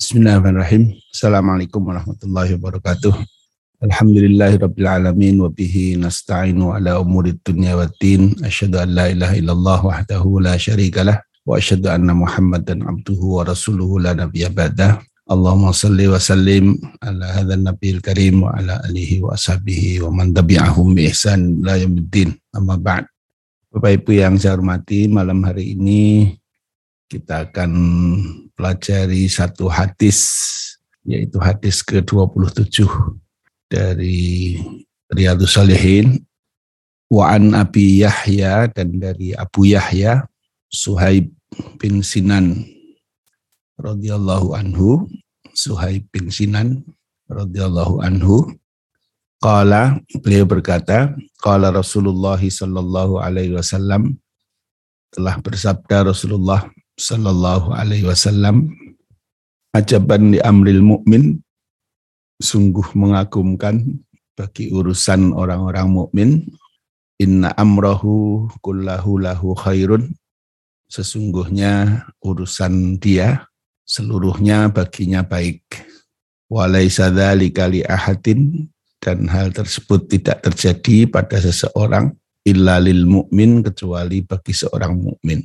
Bismillahirrahmanirrahim. Assalamualaikum warahmatullahi wabarakatuh. Alhamdulillahirabbil alamin wa bihi nasta'inu ala umurid dunya waddin. Asyhadu an la ilaha illallah wahdahu la syarikalah wa asyhadu anna Muhammadan abduhu wa rasuluhu la nabiyya ba'dah. Allahumma salli wa sallim ala hadzal nabiyil karim wa ala alihi wa ashabihi wa man tabi'ahum bi ihsan la yaumiddin. Amma ba'd. Bapak Ibu yang saya hormati, malam hari ini kita akan pelajari satu hadis yaitu hadis ke-27 dari Riyadus Salihin. Wa an Abi Yahya dan dari Abu Yahya Suhaib bin Sinan radhiyallahu anhu. Suhaib bin Sinan radhiyallahu anhu. Qala beliau berkata qala Rasulullah sallallahu alaihi wasallam telah bersabda Rasulullah sallallahu alaihi wasallam ajaban di amril mukmin sungguh mengagumkan bagi urusan orang-orang mukmin inna amrahu kullahu lahu khairun sesungguhnya urusan dia seluruhnya baginya baik. Walaisa dzalika li ahadin dan hal tersebut tidak terjadi pada seseorang illa lil mukmin kecuali bagi seorang mukmin.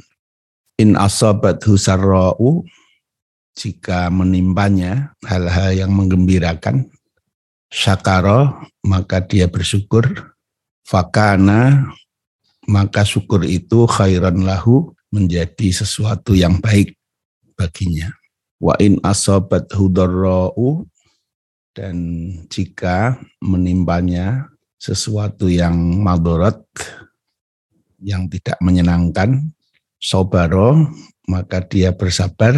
In asabat husarra'u jika menimpanya hal-hal yang menggembirakan syakara maka dia bersyukur. Fakana maka syukur itu khairan lahu menjadi sesuatu yang baik baginya. Wa in asobat hudarra'u dan jika menimbanya sesuatu yang madorot yang tidak menyenangkan sobaro maka dia bersabar.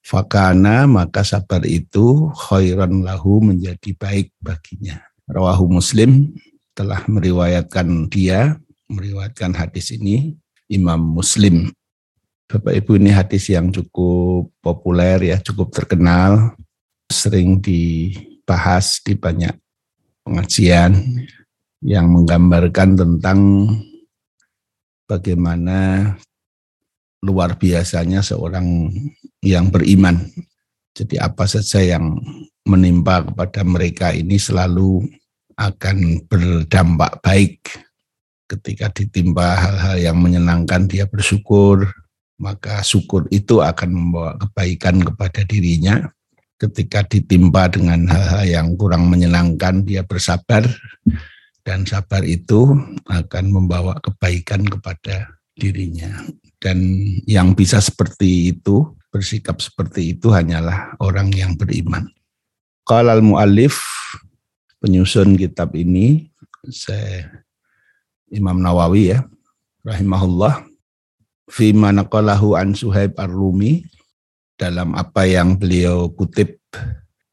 Fakana maka sabar itu khairan lahu menjadi baik baginya. Rawahu muslim telah meriwayatkan dia meriwayatkan hadis ini Imam Muslim. Bapak Ibu ini hadis yang cukup populer ya, cukup terkenal, sering dibahas di banyak pengajian yang menggambarkan tentang bagaimana luar biasanya seorang yang beriman. Jadi apa saja yang menimpa kepada mereka ini selalu akan berdampak baik. Ketika ditimpa hal-hal yang menyenangkan dia bersyukur, maka syukur itu akan membawa kebaikan kepada dirinya. Ketika ditimpa dengan hal-hal yang kurang menyenangkan, dia bersabar, dan sabar itu akan membawa kebaikan kepada dirinya. Dan yang bisa seperti itu, bersikap seperti itu hanyalah orang yang beriman. Qalal mu'alif, penyusun kitab ini, saya Imam Nawawi ya, rahimahullah, fima naqalahu an Suhaib Ar-Rumi dalam apa yang beliau kutip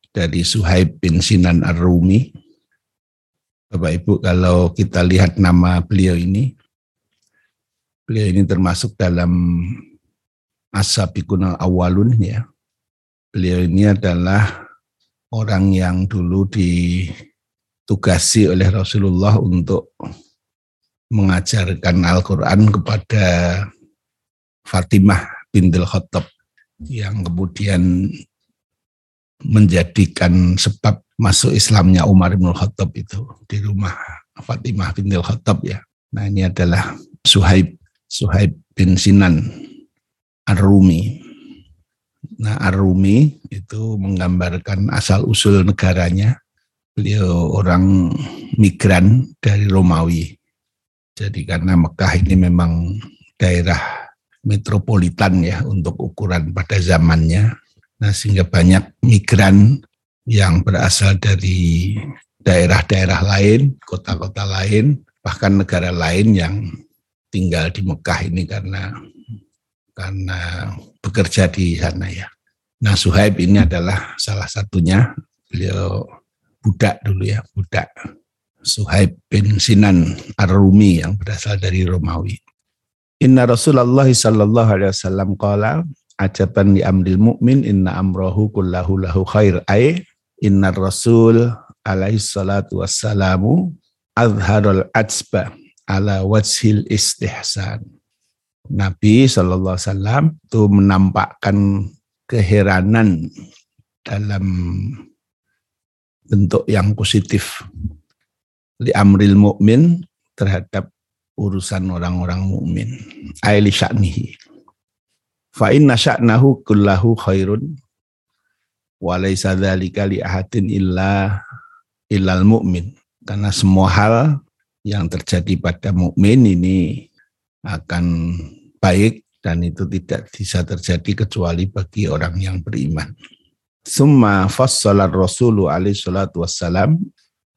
dari Suhaib bin Sinan Ar-Rumi. Bapak Ibu kalau kita lihat nama beliau ini, beliau ini termasuk dalam Asabikun awalun ya. Beliau ini adalah orang yang dulu ditugasi oleh Rasulullah untuk mengajarkan Al-Quran kepada Fatimah bintul Khattab yang kemudian menjadikan sebab masuk Islamnya Umar bin Khattab itu di rumah Fatimah bintul Khattab ya. Nah ini adalah Suhaib, Suhaib bin Sinan Ar-Rumi. Nah Ar-Rumi itu menggambarkan asal-usul negaranya. Beliau orang migran dari Romawi. Jadi karena Mekah ini memang daerah metropolitan ya untuk ukuran pada zamannya. Nah, sehingga banyak migran yang berasal dari daerah-daerah lain, kota-kota lain, bahkan negara lain yang tinggal di Mekah ini karena karena bekerja di sana ya. Nah, Suhaib ini adalah salah satunya. Beliau budak dulu ya, budak. Suhaib bin Sinan Ar-Rumi yang berasal dari Romawi. Inna Rasulullah sallallahu alaihi wasallam qala ajaban li amril mu'min inna amrahu kullahu lahu khair ay inna rasul alaihi salatu wassalamu azharul ajba ala wajhil istihsan. Nabi wasallam itu menampakkan keheranan dalam bentuk yang positif li amril mukmin terhadap urusan orang-orang mukmin aili sya'nihi. Fa inna sya'nahu kullahu khairun wa laisa dzalika li ahadin illa illal mukmin karena semua hal yang terjadi pada mukmin ini akan baik dan itu tidak bisa terjadi kecuali bagi orang yang beriman. Summa fassala Rasulu alaihi salatu wassalam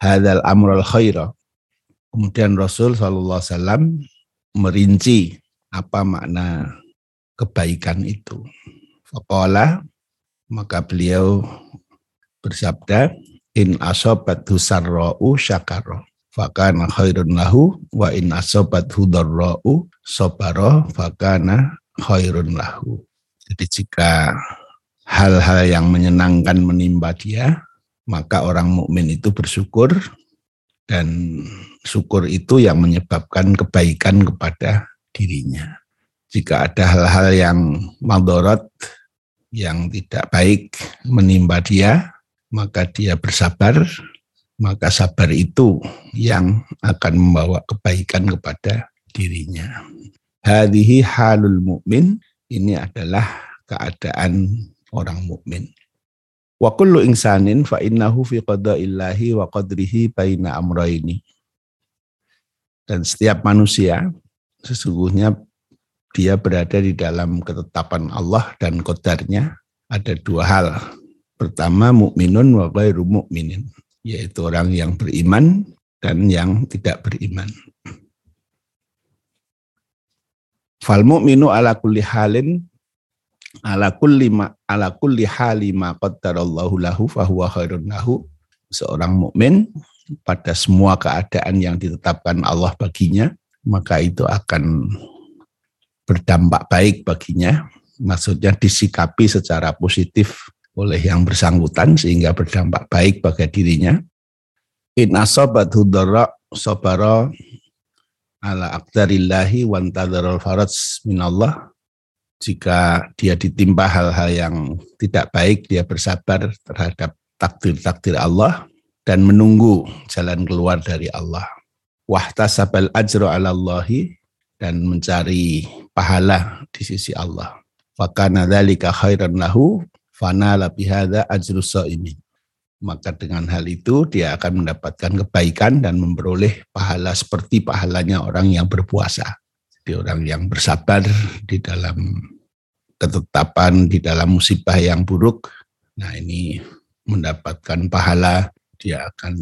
hadzal amrul khaira. Kemudian Rasul sallallahu alaihi wasallam merinci apa makna kebaikan itu. Faqala maka beliau bersabda in asobat husarra'u syakara fakana khairun lahu wa in asobat hudarra'u sobaro fakana khairun lahu. Jadi jika hal-hal yang menyenangkan menimpa dia, maka orang mukmin itu bersyukur dan syukur itu yang menyebabkan kebaikan kepada dirinya. Jika ada hal-hal yang madorot, yang tidak baik menimpa dia, maka dia bersabar, maka sabar itu yang akan membawa kebaikan kepada dirinya. Hadihi halul mukmin ini adalah keadaan orang mukmin. Wa kullu insanin fa innahu fi qada'illahi wa qadrihi baina amrayni. Dan setiap manusia sesungguhnya dia berada di dalam ketetapan Allah dan kodarnya ada dua hal Pertama mukminun wa ghairu mukminin, yaitu orang yang beriman dan yang tidak beriman. Fal mu'minu ala kulli halin ala kulli ma ala kulli hali ma qaddarallahu lahu fa huwa khairun lahu. Seorang mukmin pada semua keadaan yang ditetapkan Allah baginya, maka itu akan berdampak baik baginya. Maksudnya disikapi secara positif oleh yang bersangkutan sehingga berdampak baik bagi dirinya. In asobat hudara sobara ala akdarillahi wantadarul faraj minallah. Jika dia ditimpa hal-hal yang tidak baik, dia bersabar terhadap takdir-takdir Allah dan menunggu jalan keluar dari Allah. Wahtasabal ajro ala Allahi dan mencari pahala di sisi Allah. Fakana dzalika khairan lahu fana labihada ajrus ini. Maka dengan hal itu dia akan mendapatkan kebaikan dan memperoleh pahala seperti pahalanya orang yang berpuasa. Jadi orang yang bersabar di dalam ketetapan, di dalam musibah yang buruk. Nah ini mendapatkan pahala, dia akan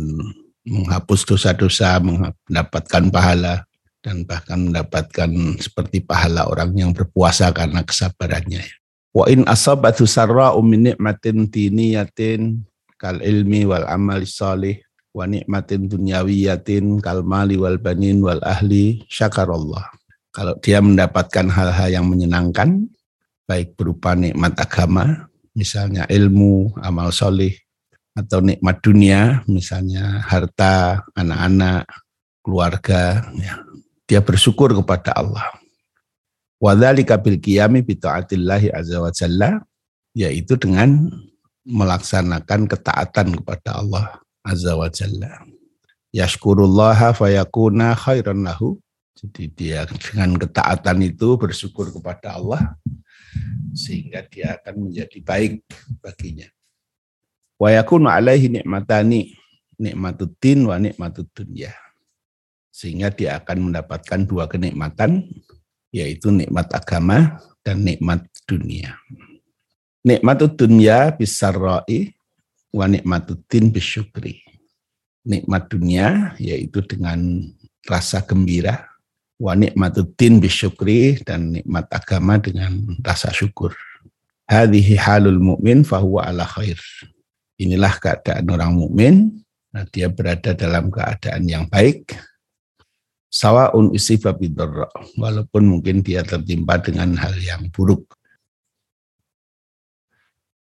menghapus dosa-dosa, mendapatkan pahala, dan bahkan mendapatkan seperti pahala orang yang berpuasa karena kesabarannya. Wa in asabatu sarra'u min ni'matin diniyatin kal ilmi wal amali salih wa nikmatin dunyawiyatin kal mali wal banin wal ahli syakarallah. Kalau dia mendapatkan hal-hal yang menyenangkan, baik berupa nikmat agama, misalnya ilmu, amal solih, atau nikmat dunia, misalnya harta, anak-anak, keluarga, ya. dia bersyukur kepada Allah. Wadhalika bil qiyami bi taatillahi azza wa jalla yaitu dengan melaksanakan ketaatan kepada Allah azza wa jalla. Yashkurullaha fayakuna khairan lahu. Jadi dia dengan ketaatan itu bersyukur kepada Allah sehingga dia akan menjadi baik baginya. Wa yakunu alaihi nikmatani nikmatuddin wa nikmatud dunya. Sehingga dia akan mendapatkan dua kenikmatan yaitu nikmat agama dan nikmat dunia. Nikmat dunia roi wa nikmatuddin bisyukri. Nikmat dunia yaitu dengan rasa gembira, wa nikmatuddin bisyukri dan nikmat agama dengan rasa syukur. Hadhihi halul mu'min fahuwa ala khair. Inilah keadaan orang mukmin, nah dia berada dalam keadaan yang baik, sawaun usifa bidorra walaupun mungkin dia tertimpa dengan hal yang buruk.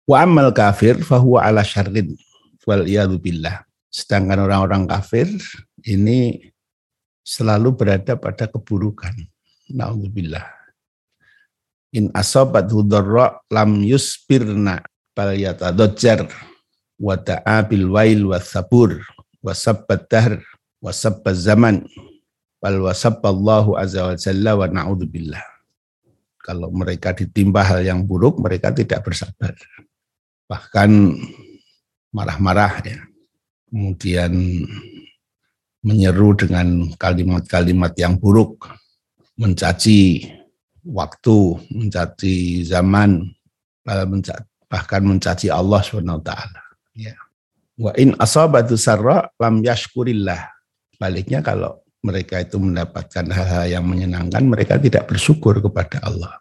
Wa amal kafir fahuwa ala syarrin wal billah. Sedangkan orang-orang kafir ini selalu berada pada keburukan. Naudzubillah. In asobat hudorra lam yusbirna bal yatadajjar wa da'a bil wail wa sabur wa sabbat dahr wa sabbat zaman bal wa sabballahu azza wa jalla wa na'udzubillah kalau mereka ditimpa hal yang buruk mereka tidak bersabar bahkan marah-marah ya kemudian menyeru dengan kalimat-kalimat yang buruk mencaci waktu, mencaci zaman, bahkan mencaci Allah SWT. Ya. Wa in asabatu sarra lam yashkurillah. Baliknya kalau mereka itu mendapatkan hal-hal yang menyenangkan, mereka tidak bersyukur kepada Allah.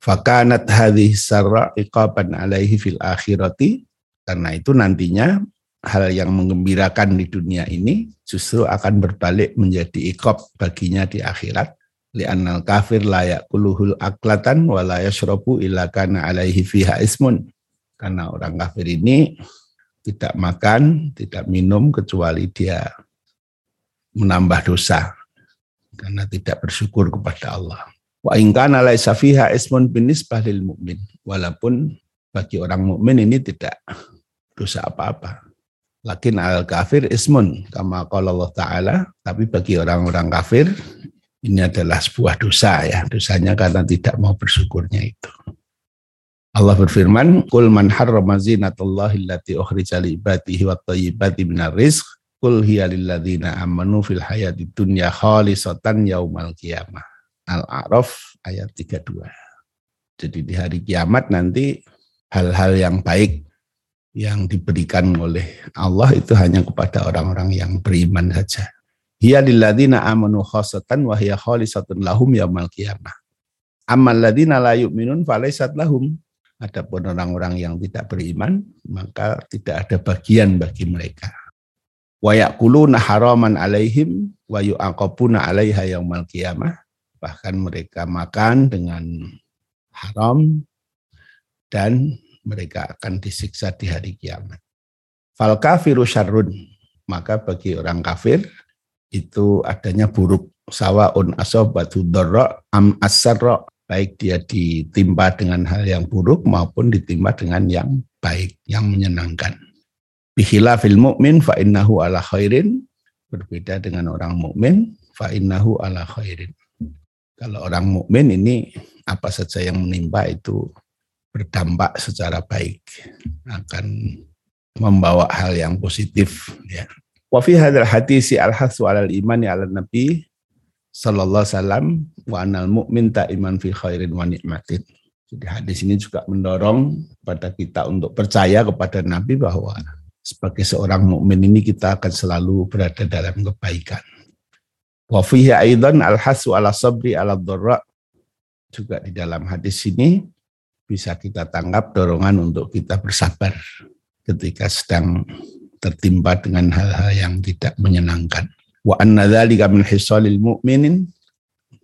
Fakanat hadhi sarra iqaban alaihi fil akhirati. Karena itu nantinya hal yang mengembirakan di dunia ini justru akan berbalik menjadi ikop baginya di akhirat li'annal kafir layak kuluhul aklatan wa la yashrabu illa kana alaihi fiha ismun. Karena orang kafir ini tidak makan, tidak minum kecuali dia menambah dosa karena tidak bersyukur kepada Allah. Wa in kana laisa fiha ismun binisbah lil mu'min. Walaupun bagi orang mukmin ini tidak dosa apa-apa. Lakin al kafir ismun kama qala Allah taala, tapi bagi orang-orang kafir ini adalah sebuah dosa ya. Dosanya karena tidak mau bersyukurnya itu. Allah berfirman, "Qul man harrama zinatallahi allati ukhrija li ibadihi wat thayyibati minar rizq, qul hiya lil ladzina amanu fil hayati dunya khalisatan yaumal qiyamah." Al-A'raf ayat 32. Jadi di hari kiamat nanti hal-hal yang baik yang diberikan oleh Allah itu hanya kepada orang-orang yang beriman saja. Hiya lilladzina amanu khosatan wa hiya khalisatun lahum yaumal qiyamah. Amal ladzina la yu'minun falaisat lahum. Adapun orang-orang yang tidak beriman, maka tidak ada bagian bagi mereka. Wa yaquluna haraman alaihim wa yu'aqabuna 'alaiha yaumal qiyamah. Bahkan mereka makan dengan haram dan mereka akan disiksa di hari kiamat. Fal kafiru syarrun. Maka bagi orang kafir itu adanya buruk sawaun asobatu dharra am asarra baik dia ditimpa dengan hal yang buruk maupun ditimpa dengan yang baik yang menyenangkan bihila fil mu'min fa innahu ala khairin. Berbeda dengan orang mukmin fa innahu ala khairin. Kalau orang mukmin ini apa saja yang menimpa itu berdampak secara baik akan membawa hal yang positif ya. Wa fi hadzal hadisi al-hasu 'alal imani 'ala nabi sallallahu wasallam wa anal mu'min iman fi khairin wa nikmatin. Jadi hadis ini juga mendorong pada kita untuk percaya kepada Nabi bahwa sebagai seorang mukmin ini kita akan selalu berada dalam kebaikan. Wa fihi aidan al-hasu 'ala sabri 'ala dharra juga di dalam hadis ini bisa kita tangkap dorongan untuk kita bersabar ketika sedang tertimpa dengan hal-hal yang tidak menyenangkan. Wa anna dzalika min hisalil mu'minin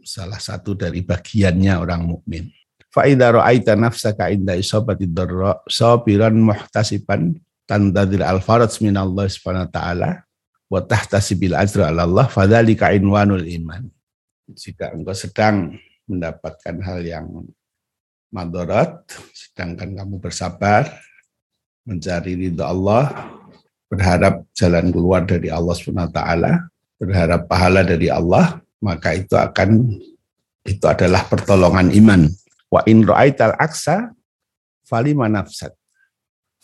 salah satu dari bagiannya orang mukmin. Fa idza ra'aita nafsaka inda isabati dharra sabiran muhtasiban tantadir al faraj min Allah Subhanahu wa taala wa tahtasibil ajra ala Allah fadzalika inwanul iman. Jika engkau sedang mendapatkan hal yang madarat sedangkan kamu bersabar mencari ridha Allah berharap jalan keluar dari Allah SWT, berharap pahala dari Allah, maka itu akan itu adalah pertolongan iman. Wa in ra'aital aksa falima nafsat.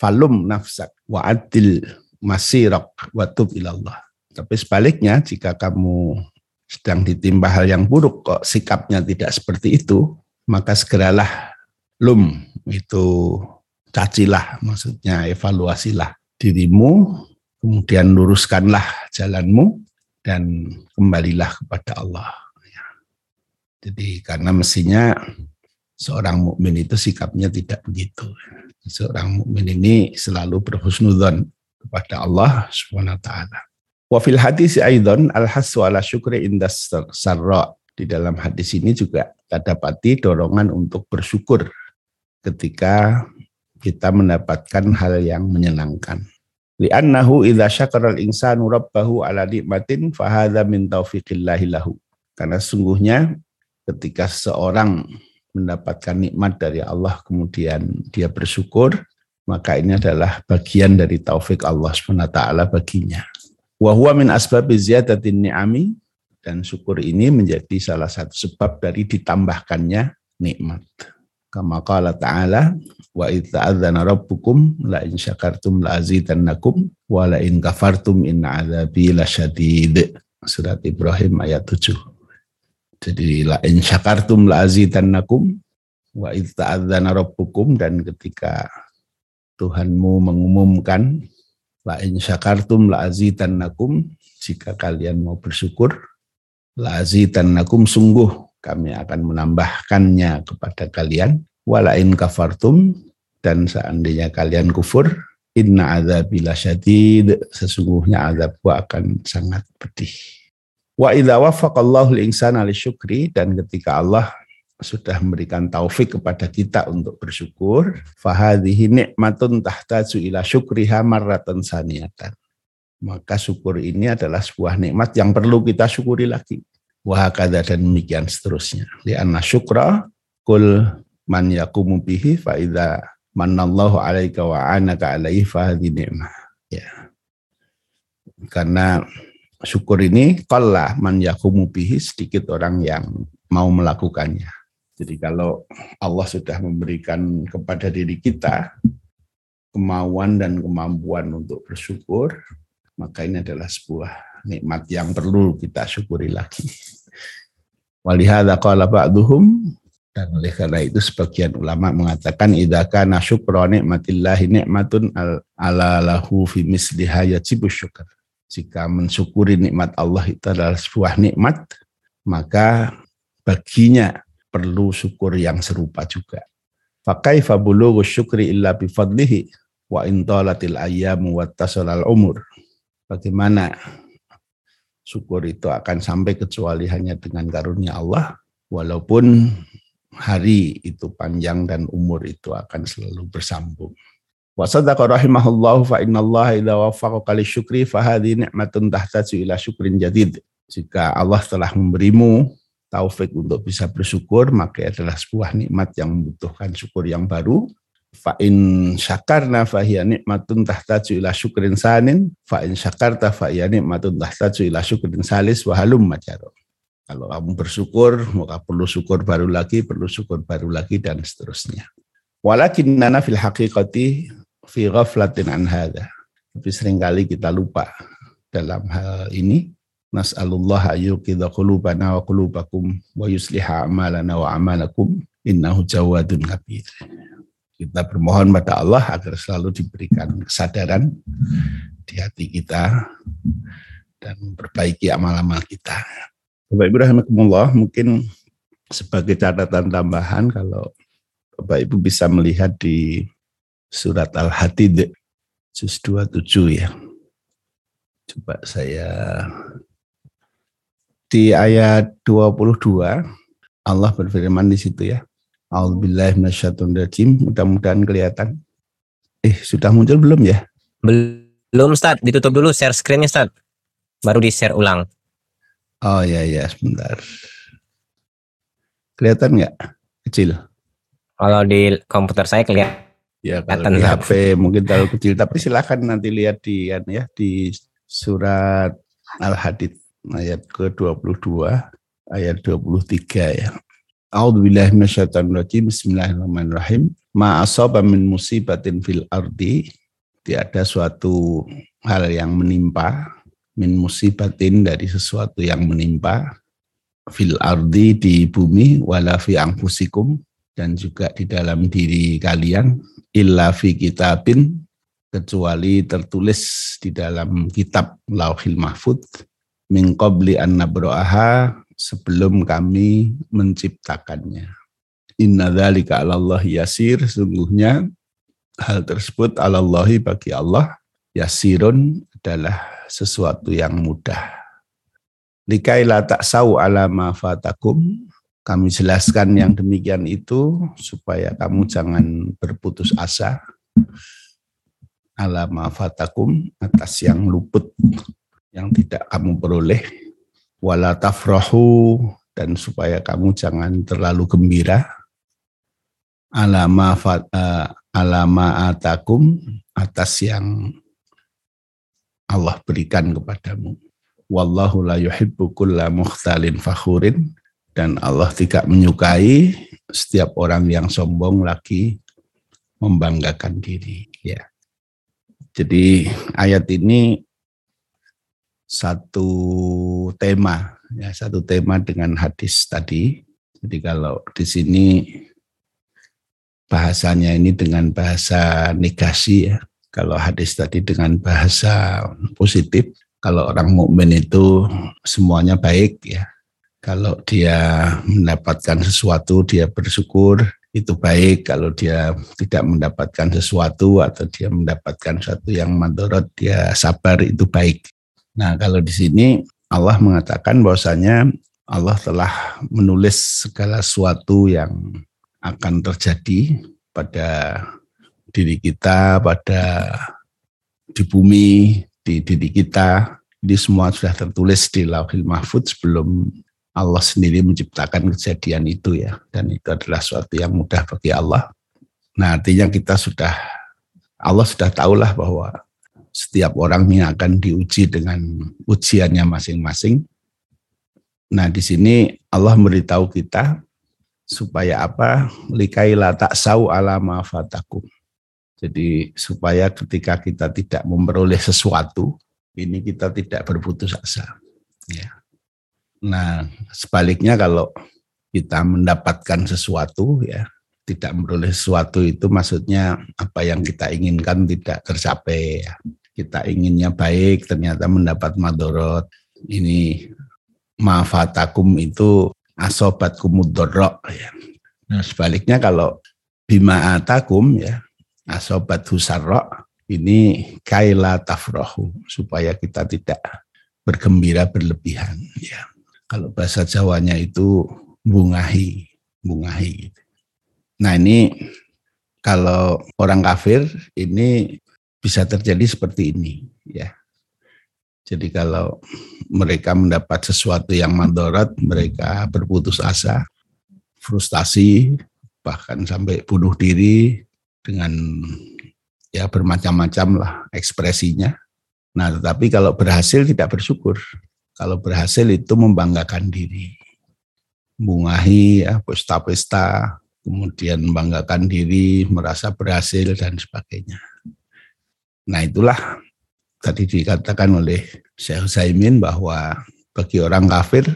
Falum nafsak wa adil masirak wa tub ilallah. Tapi sebaliknya jika kamu sedang ditimpa hal yang buruk kok sikapnya tidak seperti itu, maka segeralah lum itu cacilah maksudnya evaluasilah dirimu, kemudian luruskanlah jalanmu, dan kembalilah kepada Allah. Ya. Jadi karena mestinya seorang mukmin itu sikapnya tidak begitu. Seorang mukmin ini selalu berhusnudzon kepada Allah Subhanahu wa taala. Wa fil hadis aidan al hasu ala syukri indas sarra. Di dalam hadis ini juga kita dapati dorongan untuk bersyukur ketika kita mendapatkan hal yang menyenangkan. Li'annahu idza syakara al-insanu rabbahu ala nikmatin fahadha min taufiqillahi lahu. Karena sungguhnya ketika seorang mendapatkan nikmat dari Allah kemudian dia bersyukur, maka ini adalah bagian dari taufik Allah SWT baginya. Wahwa min asbab ziyadatin ni'ami dan syukur ini menjadi salah satu sebab dari ditambahkannya nikmat. Kama qala ta'ala wa idza'adzana rabbukum la in syakartum la azidannakum wa la in kafartum inna adzabi lasyadid. Surat Ibrahim ayat 7. Jadi la in syakartum la azidannakum wa idza'adzana rabbukum. Dan ketika Tuhanmu mengumumkan La in syakartum la azidannakum jika kalian mau bersyukur la azidannakum sungguh kami akan menambahkannya kepada kalian. Wala in kafartum dan seandainya kalian kufur inna adzabila syadid sesungguhnya azabku akan sangat pedih wa idza waffaqallahu al-insana syukri dan ketika Allah sudah memberikan taufik kepada kita untuk bersyukur, fahadhihi nikmatun tahtaju ila syukriha marratan saniyatan. Maka syukur ini adalah sebuah nikmat yang perlu kita syukuri lagi. Wahakada dan demikian seterusnya. Lianna syukra kul man yakumu bihi fa idza manallahu alaika wa anaka alaihi fahadhi ni'mah. Ya. Karena syukur ini qalla man bihi sedikit orang yang mau melakukannya jadi kalau Allah sudah memberikan kepada diri kita kemauan dan kemampuan untuk bersyukur, maka ini adalah sebuah nikmat yang perlu kita syukuri lagi. Walihada qala ba'duhum dan oleh karena itu sebagian ulama mengatakan idza kana syukra nikmatillahi nikmatun ala lahu fi misliha yajibu syukur. Jika mensyukuri nikmat Allah itu adalah sebuah nikmat, maka baginya perlu syukur yang serupa juga. Fakaifa bulughu syukri illa bifadlihi wa intolatil ayyamu wa tasalal umur. Bagaimana syukur itu akan sampai kecuali hanya dengan karunia Allah walaupun hari itu panjang dan umur itu akan selalu bersambung. Wa sadaqa rahimahullahu fa innallaha idza waffaqaka syukri fa hadhihi ni'matun tahtaju ila syukrin jadid. Jika Allah telah memberimu taufik untuk bisa bersyukur, maka adalah sebuah nikmat yang membutuhkan syukur yang baru. Fa in syakarna fa hiya nikmatun tahtaju ila syukrin sanin, fa in syakarta fa hiya nikmatun tahtaju ila syukrin salis wa halum majaro. Kalau kamu bersyukur, maka perlu syukur baru lagi, perlu syukur baru lagi dan seterusnya. Walakin nana fil haqiqati fi ghaflatin an hadha. Tapi sering kali kita lupa dalam hal ini Nas'alullah ayyukidha qulubana wa qulubakum wa yusliha amalana wa amalakum innahu jawadun kabir. Kita bermohon pada Allah agar selalu diberikan kesadaran di hati kita dan memperbaiki amal-amal kita. Bapak Ibu rahimakumullah, mungkin sebagai catatan tambahan kalau Bapak Ibu bisa melihat di surat Al-Hadid juz 27 ya. Coba saya di ayat 22 Allah berfirman di situ ya. A'udzubillahi minasyaitonirrajim. Mudah-mudahan kelihatan. Eh, sudah muncul belum ya? Belum, Ustaz. Ditutup dulu share screen-nya, Ustaz. Baru di-share ulang. Oh ya ya, sebentar. Kelihatan nggak? Kecil. Kalau di komputer saya kelihatan. Ya, kalau di HP mungkin terlalu kecil, tapi silakan nanti lihat di ya di surat Al-Hadid ayat ke-22 ayat 23 ya. A'udzubillahi minasyaitonirrajim. Bismillahirrahmanirrahim. Ma asaba min musibatin fil ardi tiada suatu hal yang menimpa min musibatin dari sesuatu yang menimpa fil ardi di bumi wala fi anfusikum dan juga di dalam diri kalian illa fi kitabin kecuali tertulis di dalam kitab Lauhil Mahfud min qabli an nabro'aha sebelum kami menciptakannya. Inna dzalika 'ala Allah yasir, sungguhnya hal tersebut 'ala Allahi bagi Allah yasirun adalah sesuatu yang mudah. Likai la ta'sau ala ma fatakum, kami jelaskan yang demikian itu supaya kamu jangan berputus asa. Ala ma fatakum atas yang luput yang tidak kamu peroleh. Wala tafrahu dan supaya kamu jangan terlalu gembira. Alama uh, alama atakum atas yang Allah berikan kepadamu. Wallahu la yuhibbu kulla mukhtalin fakhurin dan Allah tidak menyukai setiap orang yang sombong lagi membanggakan diri ya. Jadi ayat ini satu tema ya satu tema dengan hadis tadi. Jadi kalau di sini bahasanya ini dengan bahasa negasi ya. Kalau hadis tadi dengan bahasa positif, kalau orang mukmin itu semuanya baik ya. Kalau dia mendapatkan sesuatu dia bersyukur, itu baik kalau dia tidak mendapatkan sesuatu atau dia mendapatkan sesuatu yang mandorot dia sabar itu baik. Nah kalau di sini Allah mengatakan bahwasanya Allah telah menulis segala sesuatu yang akan terjadi pada diri kita, pada di bumi, di diri kita. Ini semua sudah tertulis di Lauhil Mahfud sebelum Allah sendiri menciptakan kejadian itu ya. Dan itu adalah suatu yang mudah bagi Allah. Nah artinya kita sudah, Allah sudah tahulah bahwa setiap orang ini akan diuji dengan ujiannya masing-masing. Nah di sini Allah memberitahu kita supaya apa? Likaila tak sau alama fatakum. Jadi supaya ketika kita tidak memperoleh sesuatu, ini kita tidak berputus asa. Ya. Nah, sebaliknya kalau kita mendapatkan sesuatu ya, tidak memperoleh sesuatu itu maksudnya apa yang kita inginkan tidak tercapai ya. Kita inginnya baik ternyata mendapat madorot. Ini mafatakum itu asobat kumudorok ya. Nah sebaliknya kalau bima atakum ya asobat husarok ini kaila tafrohu supaya kita tidak bergembira berlebihan ya. Kalau bahasa Jawanya itu bungahi, bungahi. Gitu. Nah ini kalau orang kafir ini bisa terjadi seperti ini ya. Jadi kalau mereka mendapat sesuatu yang mandorot, mereka berputus asa, frustasi, bahkan sampai bunuh diri dengan ya bermacam-macam lah ekspresinya. Nah tetapi kalau berhasil tidak bersyukur. Kalau berhasil itu membanggakan diri. Bungahi, ya, pesta-pesta, kemudian membanggakan diri, merasa berhasil dan sebagainya. Nah itulah tadi dikatakan oleh Syekh Zaimin bahwa bagi orang kafir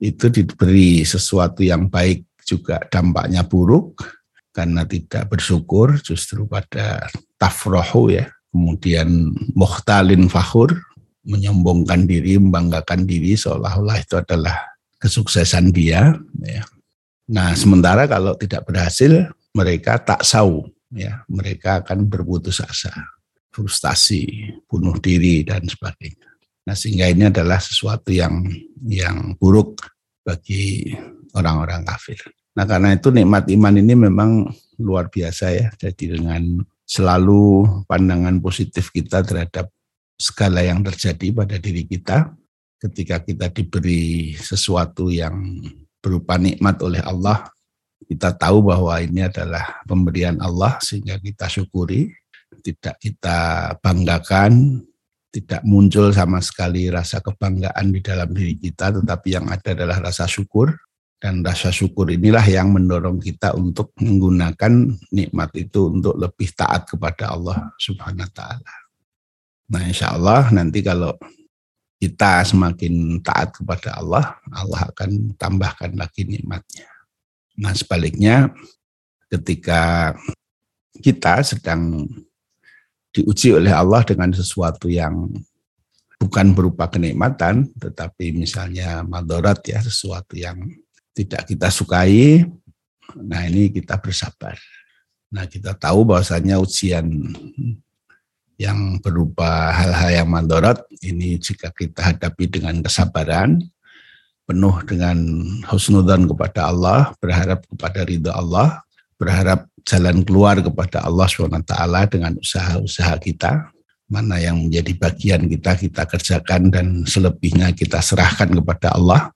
itu diberi sesuatu yang baik juga dampaknya buruk karena tidak bersyukur justru pada tafrohu ya kemudian muhtalin fakhur menyombongkan diri membanggakan diri seolah-olah itu adalah kesuksesan dia ya. nah sementara kalau tidak berhasil mereka tak sau ya mereka akan berputus asa frustasi, bunuh diri dan sebagainya. Nah, sehingga ini adalah sesuatu yang yang buruk bagi orang-orang kafir. Nah, karena itu nikmat iman ini memang luar biasa ya. Jadi dengan selalu pandangan positif kita terhadap segala yang terjadi pada diri kita ketika kita diberi sesuatu yang berupa nikmat oleh Allah, kita tahu bahwa ini adalah pemberian Allah sehingga kita syukuri tidak kita banggakan, tidak muncul sama sekali rasa kebanggaan di dalam diri kita, tetapi yang ada adalah rasa syukur. Dan rasa syukur inilah yang mendorong kita untuk menggunakan nikmat itu untuk lebih taat kepada Allah Subhanahu wa Ta'ala. Nah, insya Allah nanti kalau kita semakin taat kepada Allah, Allah akan tambahkan lagi nikmatnya. Nah, sebaliknya ketika kita sedang diuji oleh Allah dengan sesuatu yang bukan berupa kenikmatan, tetapi misalnya madorat ya, sesuatu yang tidak kita sukai, nah ini kita bersabar. Nah kita tahu bahwasanya ujian yang berupa hal-hal yang madorat ini jika kita hadapi dengan kesabaran, penuh dengan husnudan kepada Allah, berharap kepada ridha Allah, berharap jalan keluar kepada Allah SWT dengan usaha-usaha kita, mana yang menjadi bagian kita, kita kerjakan dan selebihnya kita serahkan kepada Allah,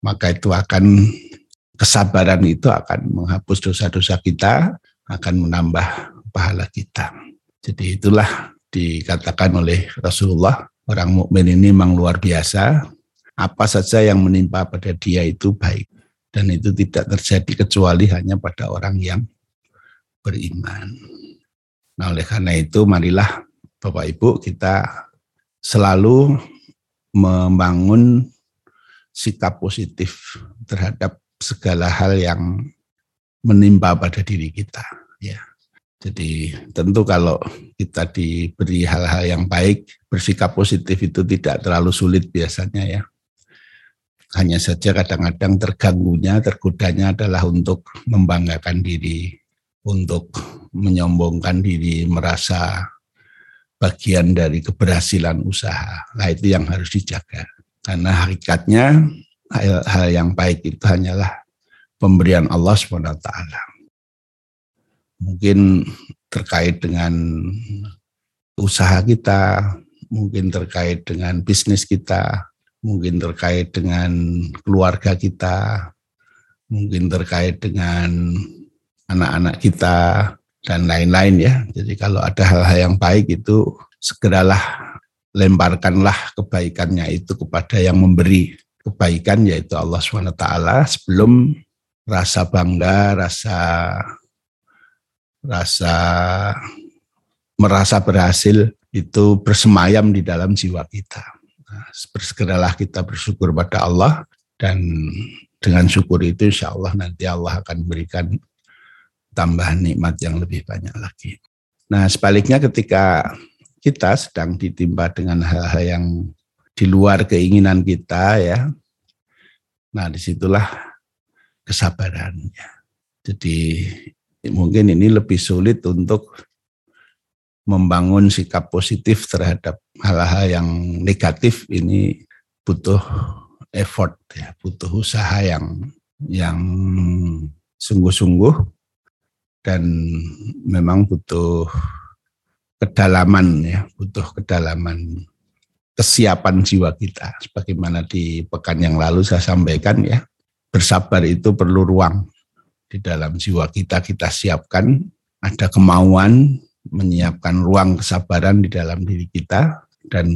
maka itu akan kesabaran itu akan menghapus dosa-dosa kita, akan menambah pahala kita. Jadi itulah dikatakan oleh Rasulullah, orang mukmin ini memang luar biasa. Apa saja yang menimpa pada dia itu baik dan itu tidak terjadi kecuali hanya pada orang yang beriman. Nah, oleh karena itu marilah Bapak Ibu kita selalu membangun sikap positif terhadap segala hal yang menimpa pada diri kita ya jadi tentu kalau kita diberi hal-hal yang baik, bersikap positif itu tidak terlalu sulit biasanya ya. Hanya saja kadang-kadang terganggunya, tergodanya adalah untuk membanggakan diri, untuk menyombongkan diri, merasa bagian dari keberhasilan usaha. Nah itu yang harus dijaga. Karena hakikatnya hal-hal yang baik itu hanyalah pemberian Allah SWT mungkin terkait dengan usaha kita, mungkin terkait dengan bisnis kita, mungkin terkait dengan keluarga kita, mungkin terkait dengan anak-anak kita dan lain-lain ya. Jadi kalau ada hal-hal yang baik itu segeralah lemparkanlah kebaikannya itu kepada yang memberi kebaikan yaitu Allah SWT sebelum rasa bangga, rasa rasa merasa berhasil itu bersemayam di dalam jiwa kita. Nah, bersegeralah kita bersyukur pada Allah dan dengan syukur itu insya Allah nanti Allah akan berikan tambahan nikmat yang lebih banyak lagi. Nah sebaliknya ketika kita sedang ditimpa dengan hal-hal yang di luar keinginan kita ya, nah di situlah kesabarannya. Jadi mungkin ini lebih sulit untuk membangun sikap positif terhadap hal-hal yang negatif ini butuh effort ya, butuh usaha yang yang sungguh-sungguh dan memang butuh kedalaman ya, butuh kedalaman kesiapan jiwa kita. Sebagaimana di pekan yang lalu saya sampaikan ya, bersabar itu perlu ruang di dalam jiwa kita kita siapkan ada kemauan menyiapkan ruang kesabaran di dalam diri kita dan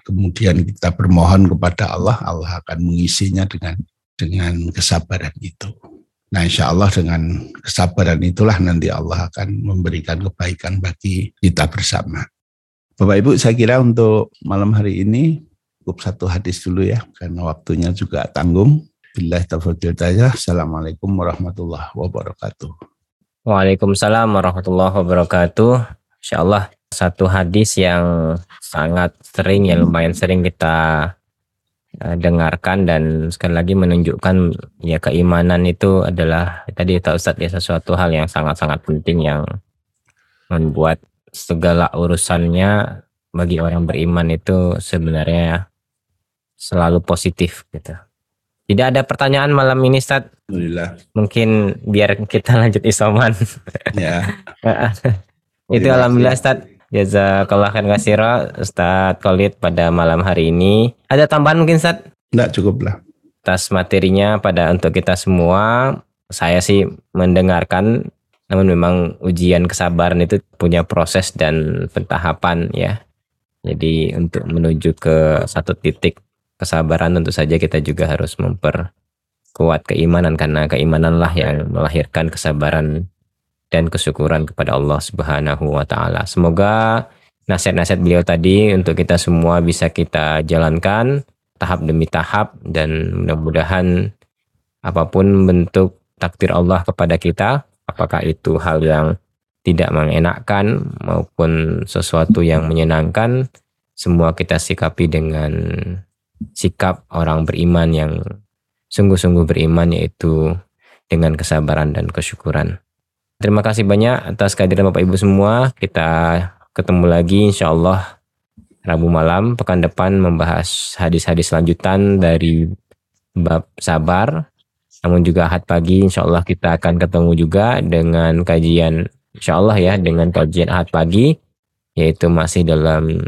kemudian kita bermohon kepada Allah Allah akan mengisinya dengan dengan kesabaran itu. Nah insya Allah dengan kesabaran itulah nanti Allah akan memberikan kebaikan bagi kita bersama. Bapak Ibu saya kira untuk malam hari ini cukup satu hadis dulu ya karena waktunya juga tanggung. Billahi taufiq Assalamualaikum warahmatullahi wabarakatuh. Waalaikumsalam warahmatullahi wabarakatuh. Insyaallah satu hadis yang sangat sering ya lumayan sering kita uh, dengarkan dan sekali lagi menunjukkan ya keimanan itu adalah tadi Pak Ustadz ya sesuatu hal yang sangat-sangat penting yang membuat segala urusannya bagi orang beriman itu sebenarnya selalu positif gitu. Tidak ada pertanyaan malam ini, Ustaz. Alhamdulillah. Mungkin biar kita lanjut isoman. Ya. Itu alhamdulillah, Ustaz. Jazakallah khair kasira Ustaz Khalid pada malam hari ini. Ada tambahan mungkin, Ustaz? Enggak, cukup lah. Atas materinya pada untuk kita semua, saya sih mendengarkan namun memang ujian kesabaran itu punya proses dan pentahapan ya. Jadi untuk menuju ke satu titik kesabaran tentu saja kita juga harus memperkuat keimanan karena keimananlah yang melahirkan kesabaran dan kesyukuran kepada Allah Subhanahu wa taala. Semoga nasihat-nasihat beliau tadi untuk kita semua bisa kita jalankan tahap demi tahap dan mudah-mudahan apa pun bentuk takdir Allah kepada kita, apakah itu hal yang tidak mengenakkan maupun sesuatu yang menyenangkan, semua kita sikapi dengan sikap orang beriman yang sungguh-sungguh beriman yaitu dengan kesabaran dan kesyukuran. Terima kasih banyak atas kehadiran Bapak Ibu semua. Kita ketemu lagi insya Allah Rabu malam pekan depan membahas hadis-hadis lanjutan dari bab sabar. Namun juga ahad pagi insya Allah kita akan ketemu juga dengan kajian insya Allah ya dengan kajian ahad pagi yaitu masih dalam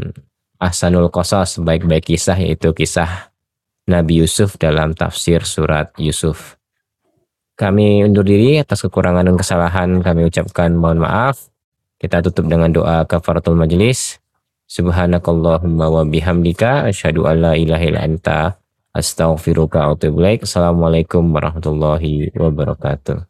Asanul Qasas, sebaik-baik kisah yaitu kisah Nabi Yusuf dalam tafsir surat Yusuf. Kami undur diri atas kekurangan dan kesalahan kami ucapkan mohon maaf. Kita tutup dengan doa kafaratul majelis. Subhanakallahumma wa bihamdika asyhadu an la ilaha illa anta astaghfiruka wa atubu ilaik. Assalamualaikum warahmatullahi wabarakatuh.